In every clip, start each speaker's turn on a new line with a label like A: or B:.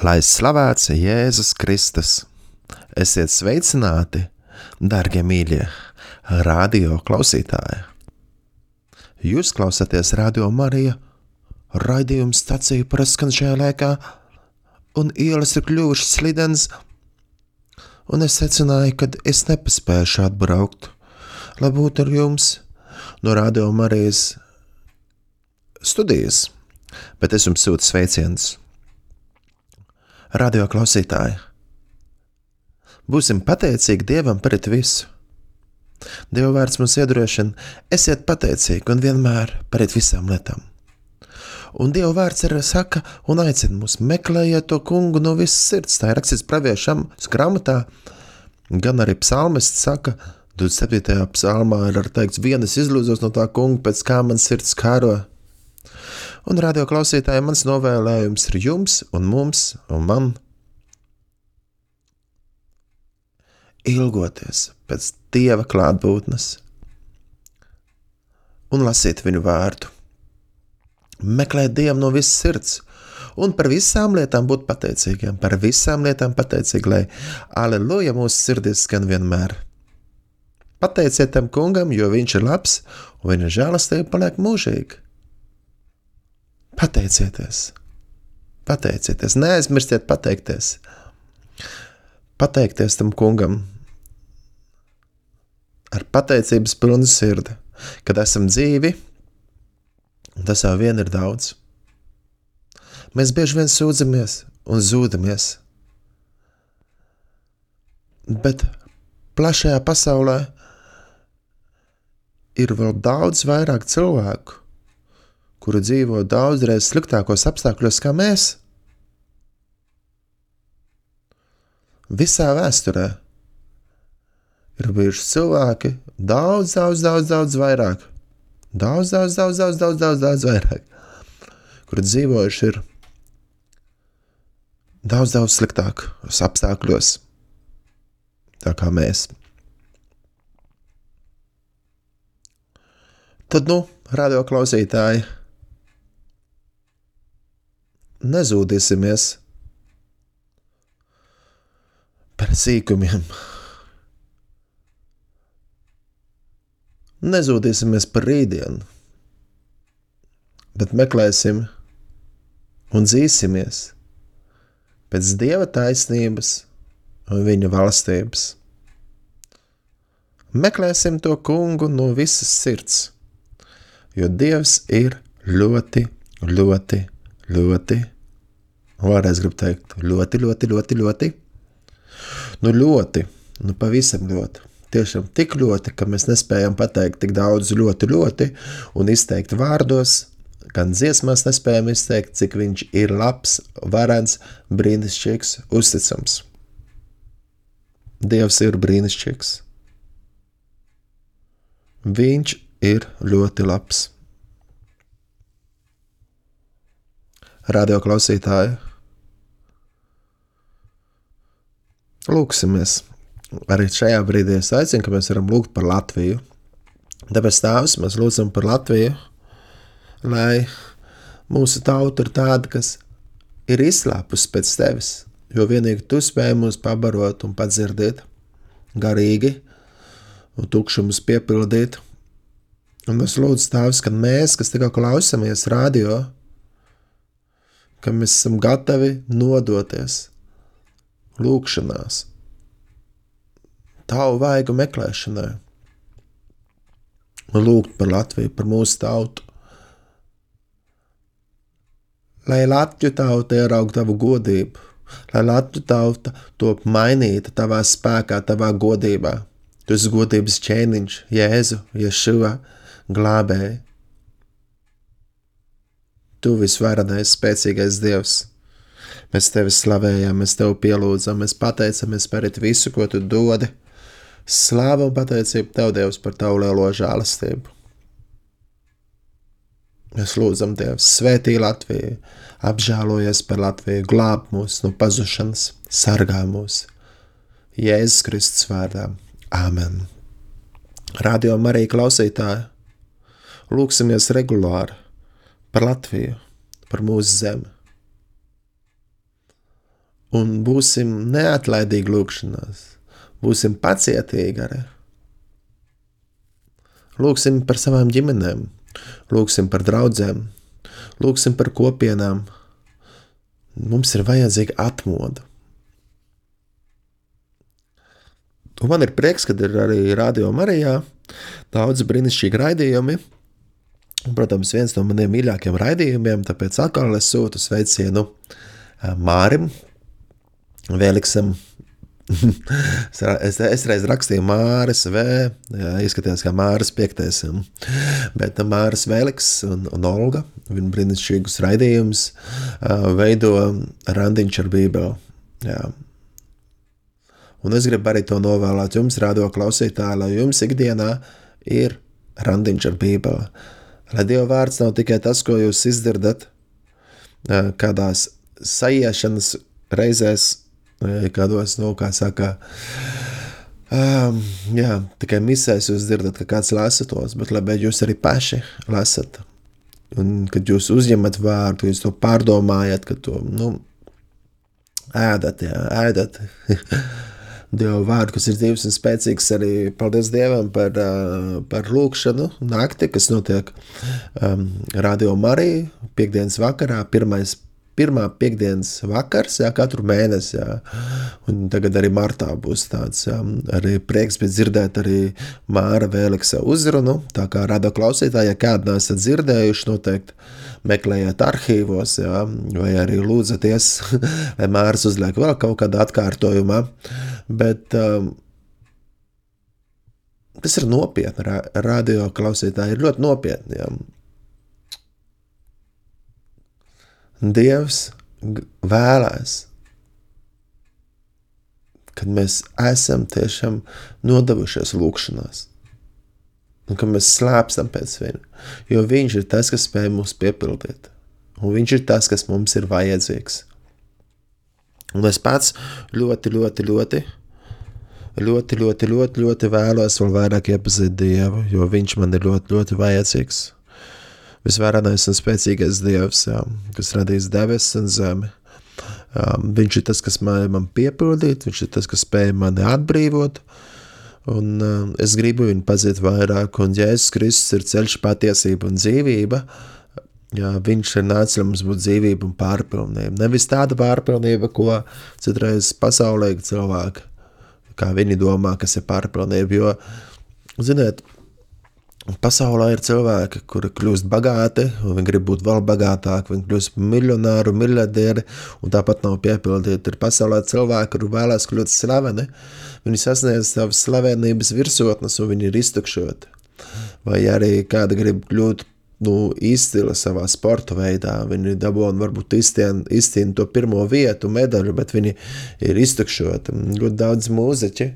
A: Lai slavēts Jēzus Kristus! Esiet sveicināti, darbie mīļie, radio klausītāji! Jūs klausāties Radio Marija, raidījuma stācija praskan šajā laikā, un ielas ir kļuvušas slidens, un es secināju, ka es nepaspēšu atbraukt, lai būtu ar jums no Radio Marijas studijas, bet es jums sūtu sveicienus radio klausītāji. Būsim pateicīgi Dievam par visu. Dieva vārds mums iedrošina, esiet pateicīgi un vienmēr par visām lietām. Un Dieva vārds arī saka un aicina mūs meklējiet to kungu no visas sirds. Tā ir rakstīts praviešam grāmatā, gan arī psalmists saka, 27. psalmā ir teikts, vienas izlūzos no tā kunga, pēc kā man sirds kāro un radio klausītāji, mans novēlējums ir jums un mums un man ilgoties pēc Dieva klātbūtnes un lasīt viņu vārdu. Meklēt Dievu no visas sirds un par visām lietām būt pateicīgiem, par visām lietām pateicīgi, lai aleluja mūsu sirdīs skan vienmēr. Pateiciet tam kungam, jo viņš ir labs un viņa žēlastība paliek mūžīga. Pateicieties! Pateicieties! Neaizmirstiet pateikties! Pateikties tam kungam ar pateicības pilnu sirdi, kad esam dzīvi, un tas jau vien ir daudz. Mēs bieži vien sūdzamies un zūdamies, bet plašajā pasaulē ir vēl daudz vairāk cilvēku, kuri dzīvo daudzreiz sliktākos apstākļos kā mēs. Visā vēsturē ir bijuši cilvēki daudz, daudz, daudz, daudz vairāk. Daudz, daudz, daudz, daudz, daudz, daudz, daudz vairāk, kuri dzīvojuši ir daudz, daudz sliktākos apstākļos, tā kā mēs. Tad, nu, radio klausītāji, nezūdīsimies par sīkumiem. Nezūdīsimies par rītdienu, bet meklēsim un dzīsimies pēc dieva taisnības un viņa valstības. Meklēsim to kungu no visas sirds, jo dievs ir ļoti, ļoti Ļoti. Vēlreiz gribu teikt, ļoti, ļoti, ļoti, ļoti. Nu, ļoti, nu, pavisam ļoti. Tiešām tik ļoti, ka mēs nespējam pateikt tik daudz ļoti, ļoti un izteikt vārdos, gan dziesmās nespējam izteikt, cik viņš ir labs, varens, brīnišķīgs, uzticams. Dievs ir brīnišķīgs. Viņš ir ļoti labs. Radio klausītāji. Lūksimies. Arī šajā brīdī es aicinu, ka mēs varam lūgt par Latviju. Tāpēc Tēvs, mēs lūdzam par Latviju, lai mūsu tauta ir tāda, kas ir izslāpusi pēc tevis, jo vienīgi tu spēj mūs pabarot un padzirdēt garīgi un tukšumus piepildīt. Un es lūdzu Tēvs, ka mēs, kas tikai klausamies radio, ka mēs esam gatavi nodoties lūgšanās, tavu vaigu meklēšanai, un lūgt par Latviju, par mūsu tautu. Lai Latviju tauta ieraugtu tavu godību, lai Latviju tauta top mainīta tavā spēkā, tavā godībā. Tu esi godības ķēniņš, Jēzu, Ješua, glābēji. Tu visvarenais, spēcīgais Dievs. Mēs tevi slavējam, mēs tevi pielūdzam, mēs pateicamies par visu, ko tu dodi. Slāva un pateicība tev, Dievs, par tavu lielo žēlastību. Mēs lūdzam Dievu, svētī Latviju, apžēlojies par Latviju, glāb mūs no pazušanas, sargā mūs. Jēzus Kristus vārdā. Āmen! Radio Marija klausītāji, lūksimies regulāri! Par Latviju, par mūsu zemi. un būsim neatlaidīgi lūgšanās. Būsim pacietīgi arī. Lūksim par savām ģimenēm, lūksim par draugiem, lūksim par kopienām. Mums ir vajadzīga atmoda. Un man ir prieks, ka ir arī Radio Marijā daudz brīnišķīgi raidījumi. Protams, viens no maniem mīļākajiem raidījumiem, tāpēc atkal es sūtu sveicienu eh, Mārim, Vēliksam. es, es reiz rakstīju Māris V, jā, izskatījās kā Māris piektais, bet Māris Vēliks un, un Olga, viņa brīnišķīgus raidījumus eh, veido randiņš ar bībeli. Un es gribu arī to novēlēt jums, radio klausītāji, lai jums ikdienā ir randiņš ar bībeli Lai Dieva vārds nav tikai tas, ko jūs izdzirdat kādās sajiešanas reizēs, kādos, nu, kā saka, um, jā, tikai misēs jūs dzirdat, ka kāds lasa tos, bet lai jūs arī paši lasat. Un kad jūs uzņemat vārdu, jūs to pārdomājat, ka to, nu, ēdat, jā, ēdat. Dieva vārdu, kas ir dzīves un spēcīgs. Arī paldies Dievam par, par lūkšanu nakti, kas notiek um, Radio Marija piekdienas vakarā, pirmais pirmā piekdienas vakars, jā, katru mēnesi. Jā. Un tagad arī martā būs tāds jā, arī prieks dzirdēt arī Māra Vēliksa uzrunu. Tā kā rada klausītāji, ja kādu nesat dzirdējuši, noteikti meklējiet arhīvos, jā, vai arī lūdzaties, lai Mārs uzliek vēl kaut kādā atkārtojumā. Bet um, tas ir nopietni. Radio klausītāji ir ļoti nopietni. Jā. Dievs vēlēs, kad mēs esam tiešām nodevušies lūgšanās un ka mēs slēpstam pēc viņa. Jo viņš ir tas, kas spēj mūs piepildīt, un viņš ir tas, kas mums ir vajadzīgs. Un es pats ļoti, ļoti, ļoti, ļoti, ļoti, ļoti, ļoti vēlos vēl vairāk iepazīt Dievu, jo viņš man ir ļoti, ļoti vajadzīgs. Visvarenais un spēcīgais Dievs, jā, kas radīs debesis un zemi. Um, viņš ir tas, kas man, man piepildīt, viņš ir tas, kas spēj mani atbrīvot, Un uh, es gribu viņu pazīt vairāk, un Jēzus Kristus ir ceļš, patiesība un dzīvība. Jā, viņš ir nācis, lai mums būtu dzīvība un pārpilnība. Nevis tāda pārpilnība, ko citreiz pasaulē cilvēki, kā viņi domā, kas ir pārpilnība. Jo, ziniet, Pasaulē ir cilvēki, kuri kļūst bagāti, viņi grib būt vēl bagātāki, viņi kļūst par miljonāru, miljardieri, un tāpat nav piepildīti. Ir pasaulē cilvēki, kuri vēlēs kļūt slaveni, viņi sasniedz savas slavenības virsotnes, un viņi ir iztukšoti. Vai arī kāda grib kļūt nu, izcila savā sporta veidā. Viņi dabūna varbūt izcīna to pirmo vietu, medaļu, bet viņi ir iztukšoti. Ļoti daudz mūziķi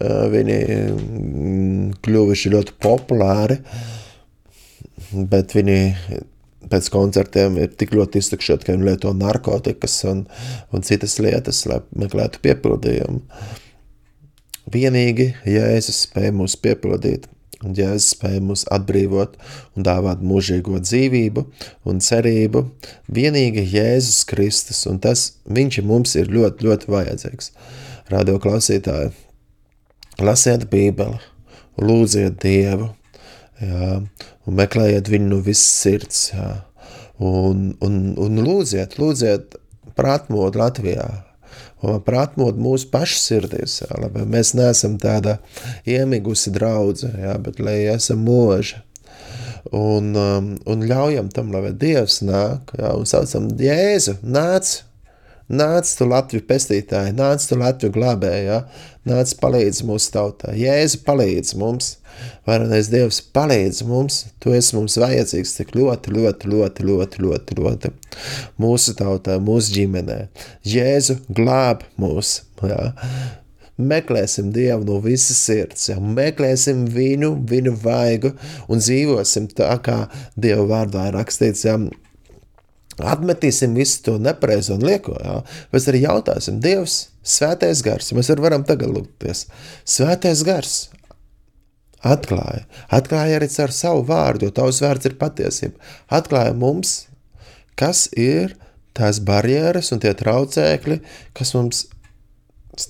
A: Viņi mm, kļuvuši ļoti populāri, bet viņi pēc koncertiem ir tik ļoti iztukšoti, ka viņi lieto narkotikas un, un citas lietas, lai meklētu piepildījumu. Vienīgi Jēzus spēja mūs piepildīt, un Jēzus spēja mūs atbrīvot un dāvāt mūžīgo dzīvību un cerību. Vienīgi Jēzus Kristus, un tas viņš mums ir ļoti, ļoti vajadzīgs. Radio klausītāji, Lasiet Bībeli, lūdziet Dievu, jā, un meklējiet viņu no visas sirds, jā, un, un, un lūdziet, lūdziet par atmodu Latvijā, un par atmodu mūsu pašu sirdīs, jā, lai mēs neesam tāda iemigusi draudze, jā, bet lai esam mūži, un, um, un ļaujam tam, lai Dievs nāk, jā, un saucam Jēzu, nāc, Nāc, tu Latviju pestītāji, nāc, tu Latviju glābēji, nāc, palīdz mūsu tautai. Jēzu palīdz mums, varenais Dievs palīdz mums, tu esi mums vajadzīgs tik ļoti, ļoti, ļoti, ļoti, ļoti, ļoti. Mūsu tautā, mūsu ģimenē. Jēzu glāb mūs, jā. Meklēsim Dievu no visas sirds, ja? meklēsim viņu, viņu vaigu un dzīvosim tā, kā Dieva vārdā ir rakstīts. Ja? Atmetīsim visu to nepareizo un lieko. Jā. Mēs arī jautāsim, Dievs, svētais gars, mēs arī varam tagad lūgties. Svētais gars atklāja, atklāja arī caur savu vārdu, jo tavs vārds ir patiesība. Atklāja mums, kas ir tās barjeras un tie traucēkļi, kas mums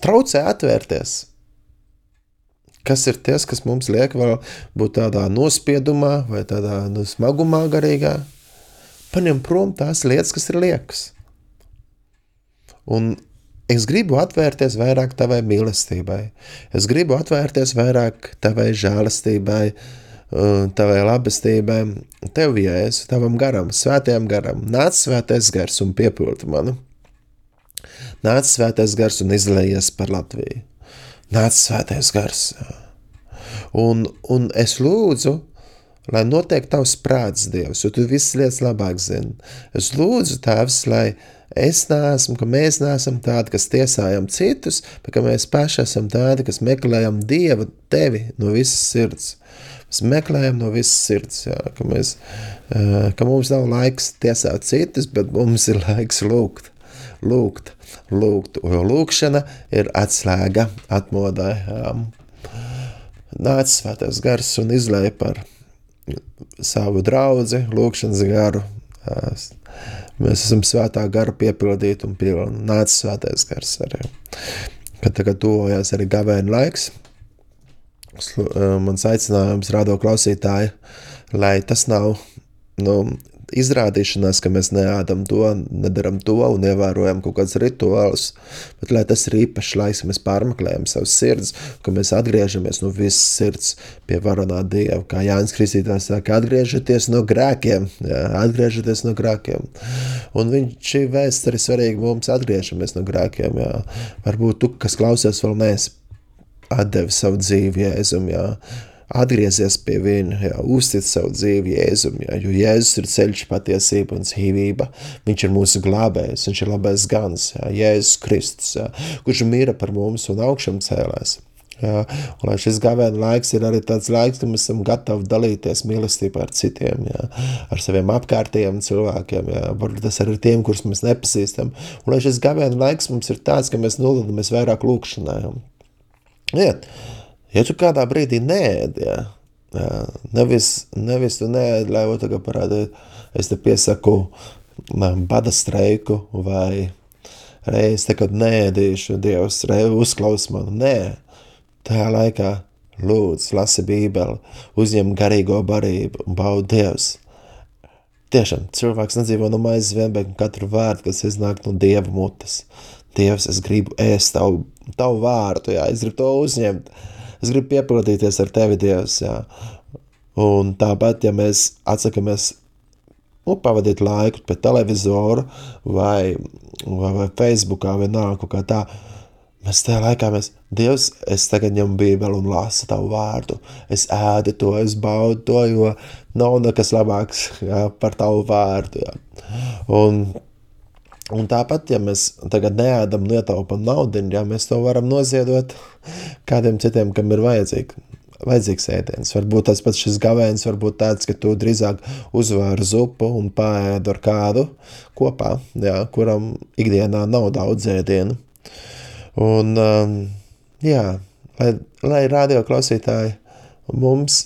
A: traucē atvērties. Kas ir tas, kas mums liek būt tādā nospiedumā vai tādā nu, smagumā garīgā? Paņem prom tās lietas, kas ir liekas. Un es gribu atvērties vairāk tavai mīlestībai. Es gribu atvērties vairāk tavai žēlastībai, tavai labestībai, tev, Jēzu, tavam garam, svētajam garam. Nāc svētais gars un piepildi mani. Nāc svētais gars un izlējies par Latviju. Nāc svētais gars. Un, un es lūdzu, lai notiek tavs prāts, Dievs, jo tu visas lietas labāk zini. Es lūdzu, Tēvs, lai es neesmu, ka mēs neesam tādi, kas tiesājam citus, bet ka mēs paši esam tādi, kas meklējam Dievu, tevi no visas sirds. Mēs meklējam no visas sirds, jā, ka, mēs, ka mums nav laiks tiesāt citus, bet mums ir laiks lūgt. Lūgt, lūgt, jo lūkšana ir atslēga atmodai. Nāc svētais gars un izlēja par savu draugu, lūkšanas garu. Mēs esam svētā gara piepildīti un pilni. Nāc svētais gars arī. Kad tagad tuvojās arī gavēna laiks, mans aicinājums rādo klausītāju, lai tas nav nu, izrādīšanās, ka mēs neēdam to, nedaram to un ievērojam kaut kādus rituālus, bet lai tas ir īpašs laiks, mēs pārmeklējam savus sirds, ka mēs atgriežamies no visas sirds pie varonā Dieva. Kā Jānis Kristītājs saka, atgriežaties no grēkiem, jā, atgriežaties no grēkiem. Un viņš šī vēsts arī svarīgi mums atgriežamies no grēkiem, jā. Varbūt tu, kas klausies vēl neesi atdevi savu dzīvi Jēzum, jā atgriezies pie viņa, jā, uztic savu dzīvi Jēzum, jā, jo Jēzus ir ceļš, patiesība un dzīvība. Viņš ir mūsu glābējs, viņš ir labais gans, jā, Jēzus Kristus, jā, kurš mīra par mums un augšām cēlēs. Jā, un lai šis gavēna laiks ir arī tāds laiks, kad mēs esam gatavi dalīties mīlestībā ar citiem, jā, ar saviem apkārtējiem cilvēkiem, jā, varbūt tas arī tiem, kurus mēs nepazīstam. Un lai šis gavēna laiks mums ir tāds, ka mēs nolūdamies vairāk lūkšanā. Jā. Ja tu kādā brīdī nēdi, ja, ja, nevis, nevis tu nēdi, lai otru parādītu, es te piesaku bada streiku vai reiz te, kad nēdīšu, Dievs uzklaus manu. Nē, tajā laikā lūdzu, lasi bībeli, uzņem garīgo barību un baudi Dievs. Tiešām, cilvēks nedzīvo no maizes vien, bet katru vārdu, kas iznāk no Dieva mutes. Dievs, es gribu ēst tavu, tavu vārdu, jā, es gribu to uzņemt. Es gribu piepildīties ar tevi, Dievs. Jā. Un tāpat, ja mēs atsakāmies nu, pavadīt laiku pie televizora vai, vai, vai Facebookā nāku kā tā, mēs tajā laikā, mēs, Dievs, es tagad ņemu bībeli un lasu tavu vārdu. Es ēdu to, es baudu to, jo nav nekas labāks jā, par tavu vārdu. Jā. Un Un tāpat, ja mēs tagad neēdam, lietaupam naudu, ja mēs to varam noziedot kādiem citiem, kam ir vajadzīgi, vajadzīgs ēdiens. Varbūt tas pats šis gavēns, varbūt tāds, ka tu drīzāk uzvēri zupu un pāēdu ar kādu kopā, jā, kuram ikdienā nav daudz ēdienu. Un, um, jā, lai, lai radio klausītāji mums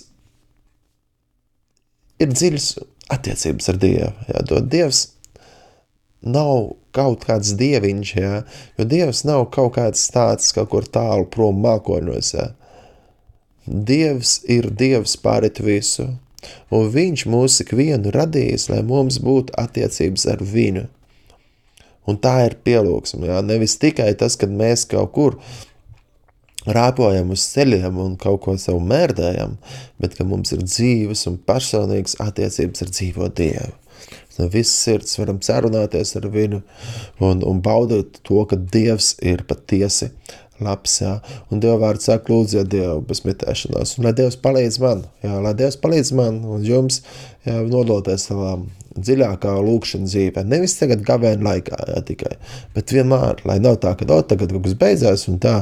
A: ir dziļas attiecības ar Dievu. Jā, Dievs nav kaut kāds dieviņš, jā, jo dievs nav kaut kāds tāds kaut kur tālu prom mākoņos. Jā. Dievs ir dievs pārit visu, un viņš mūs ikvienu radījis, lai mums būtu attiecības ar viņu. Un tā ir pielūgsme, jā, nevis tikai tas, kad mēs kaut kur rāpojam uz ceļiem un kaut ko sev mērdējam, bet ka mums ir dzīves un personīgas attiecības ar dzīvo Dievu no visas sirds varam sarunāties ar viņu un, un baudīt to, ka Dievs ir patiesi labs, jā. Un Dieva vārds saka, lūdziet Dievu bez mitēšanās, un lai Dievs palīdz man, jā, lai Dievs palīdz man un jums, jā, nodoties savā dziļākā lūkšana dzīvē. Nevis tagad gavēna laikā, jā, tikai, bet vienmēr, lai nav tā, ka, o, tagad kaut kas beidzās un tā.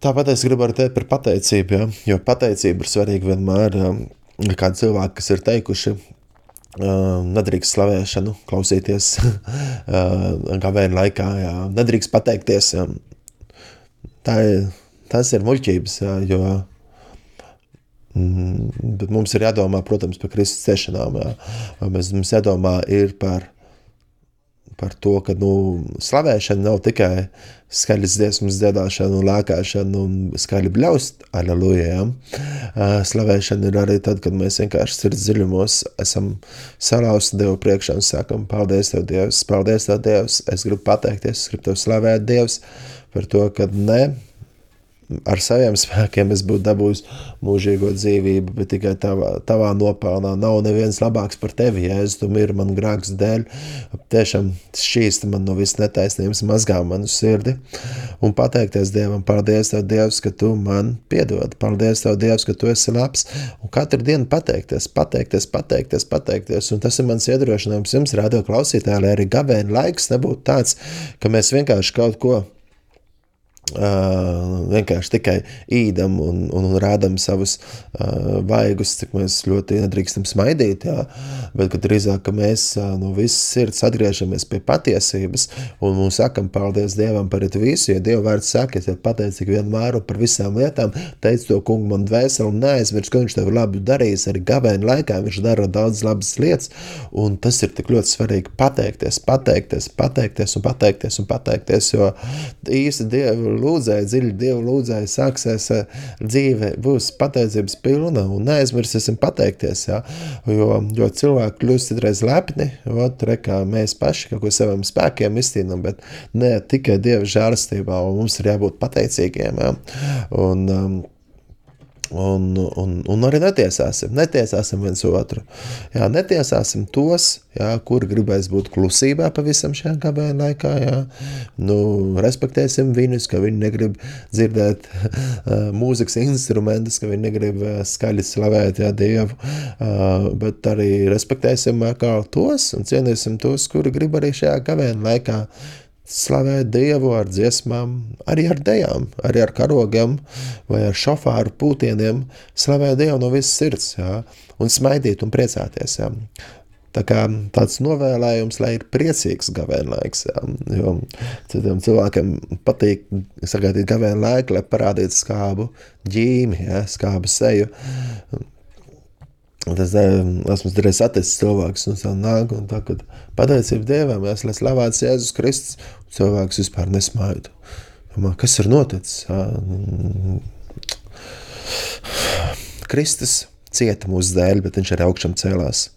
A: Tāpat es gribu arī teikt par pateicību, ja? jo pateicība ir svarīga vienmēr. Ja? Kādi cilvēki, kas ir teikuši, nedrīkst slavēšanu klausīties gavēna laikā, jā. nedrīkst pateikties. Jā. Tā ir, tas ir muļķības, jā, jo mm, mums ir jādomā, protams, par Kristus cešanām. Jā. Mēs, mums jādomā ir par par to, ka nu, slavēšana nav tikai skaļas dziesmas dziedāšana un lēkāšana un skaļi bļaust, aleluja. Slavēšana ir arī tad, kad mēs vienkārši sirds dziļumos esam salausti Dievu priekšā un sakam, paldies Tev, Dievs, paldies Tev, Dievs, es gribu pateikties, es gribu Tev slavēt, Dievs, par to, ka ne, ar saviem spēkiem es būtu dabūjis mūžīgo dzīvību, bet tikai tavā, tavā nopelnā. Nav neviens labāks par tevi, es tu miri man grāks dēļ. Tiešām šķīsti man no viss netaisnības, mazgā manu sirdi. Un pateikties Dievam, paldies Tev, Dievs, ka Tu man piedod. Paldies Tev, Dievs, ka Tu esi labs. Un katru dienu pateikties, pateikties, pateikties, pateikties. Un tas ir mans iedrošinājums jums, radio klausītāji, lai arī gavēni laiks nebūtu tāds, ka mēs vienkārši kaut ko Uh, vienkārši tikai īdam un, un, un rādam savus uh, vaigus, cik mēs ļoti nedrīkstam smaidīt, jā, bet drīzāk, ka mēs uh, no visas sirds atgriežamies pie patiesības un mums sakam paldies Dievam par visu, jo Dieva vārds saka, ja pateicīgi vienmēr un par visām lietām, teic to kungu man dvēseli un neaizmirst, ka viņš tev labi darījis arī gavēni laikā, viņš dara daudz labas lietas, un tas ir tik ļoti svarīgi pateikties, pateikties, pateikties un pateikties un pateikties, jo īsti Dievu lūdzēji, dziļi Dievu lūdzēji, sāksies eh, dzīve, būs pateicības pilna un neaizmirsīsim pateikties, ja? jo, jo cilvēki kļūst citreiz lepni, ot, re, kā mēs paši kaut ko saviem spēkiem izcīnam, bet ne tikai Dieva žārstībā, un mums ir jābūt pateicīgiem, ja? un um, Un, un, un arī netiesāsim, netiesāsim viens otru. Jā, netiesāsim tos, jā, kuri gribēs būt klusībā pavisam šajā gabēna laikā. Jā. Nu, respektēsim viņus, ka viņi negrib dzirdēt uh, mūzikas instrumentus, ka viņi negrib uh, skaļi slavēt jā, Dievu, uh, bet arī respektēsim kā tos un cienīsim tos, kuri grib arī šajā gabēna laikā slavēt Dievu ar dziesmām, arī ar dejām, arī ar karogiem vai ar šofāru pūtieniem, slavēt Dievu no visas sirds, jā, un smaidīt un priecāties, jā. Tā kā tāds novēlējums, lai ir priecīgs gavēnlaiks, jo citiem cilvēkiem patīk sagaidīt gavēnlaiku, lai parādītu skābu ģīmi, jā, skābu seju, tas esmu reiz saticis cilvēks, un tā nāk, un tā, kad pateicība Dievam, es lai slavēts Jēzus Kristus, cilvēks vispār nesmaidu. Domā, kas ir noticis? Kristus cieta mūsu dēļ, bet viņš arī augšām cēlās.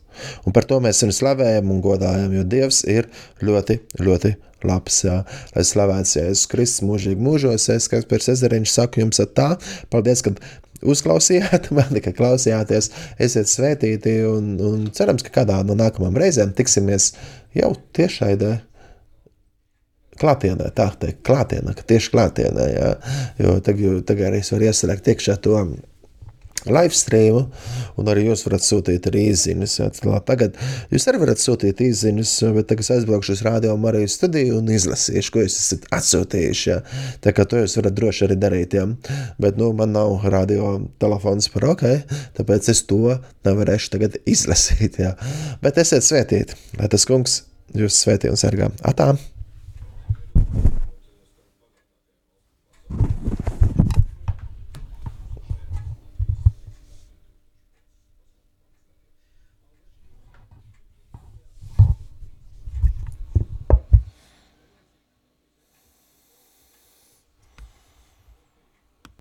A: Un par to mēs viņu slavējam un godājam, jo Dievs ir ļoti, ļoti labs. Jā. Lai slavēts Jēzus Kristus mūžīgi mūžos, es, kas pēc ezeriņš saku jums tā, paldies, ka uzklausījāt mani, ka klausījāties, esiet svētīti un, un cerams, ka kādā no nākamajām reizēm tiksimies jau tiešraidē. Klātienē, tā teikt, klātienē, ka tieši klātienē, jā, jo tagad, tagad arī es varu ieslēgt iekšā to live streamu, un arī jūs varat sūtīt arī īsiņas. Tagad jūs arī varat sūtīt īsiņas, bet tagad es aizbraukšu uz Rādio Mariju studiju un izlasīšu, ko jūs esat atsūtījuši. Ja? Tā kā to jūs varat droši arī darīt. Ja? Bet nu, man nav radio telefons par ok, tāpēc es to nevarēšu tagad izlasīt. Ja? Bet esiet svētīti, lai tas kungs jūs svētī un sargā. Atā!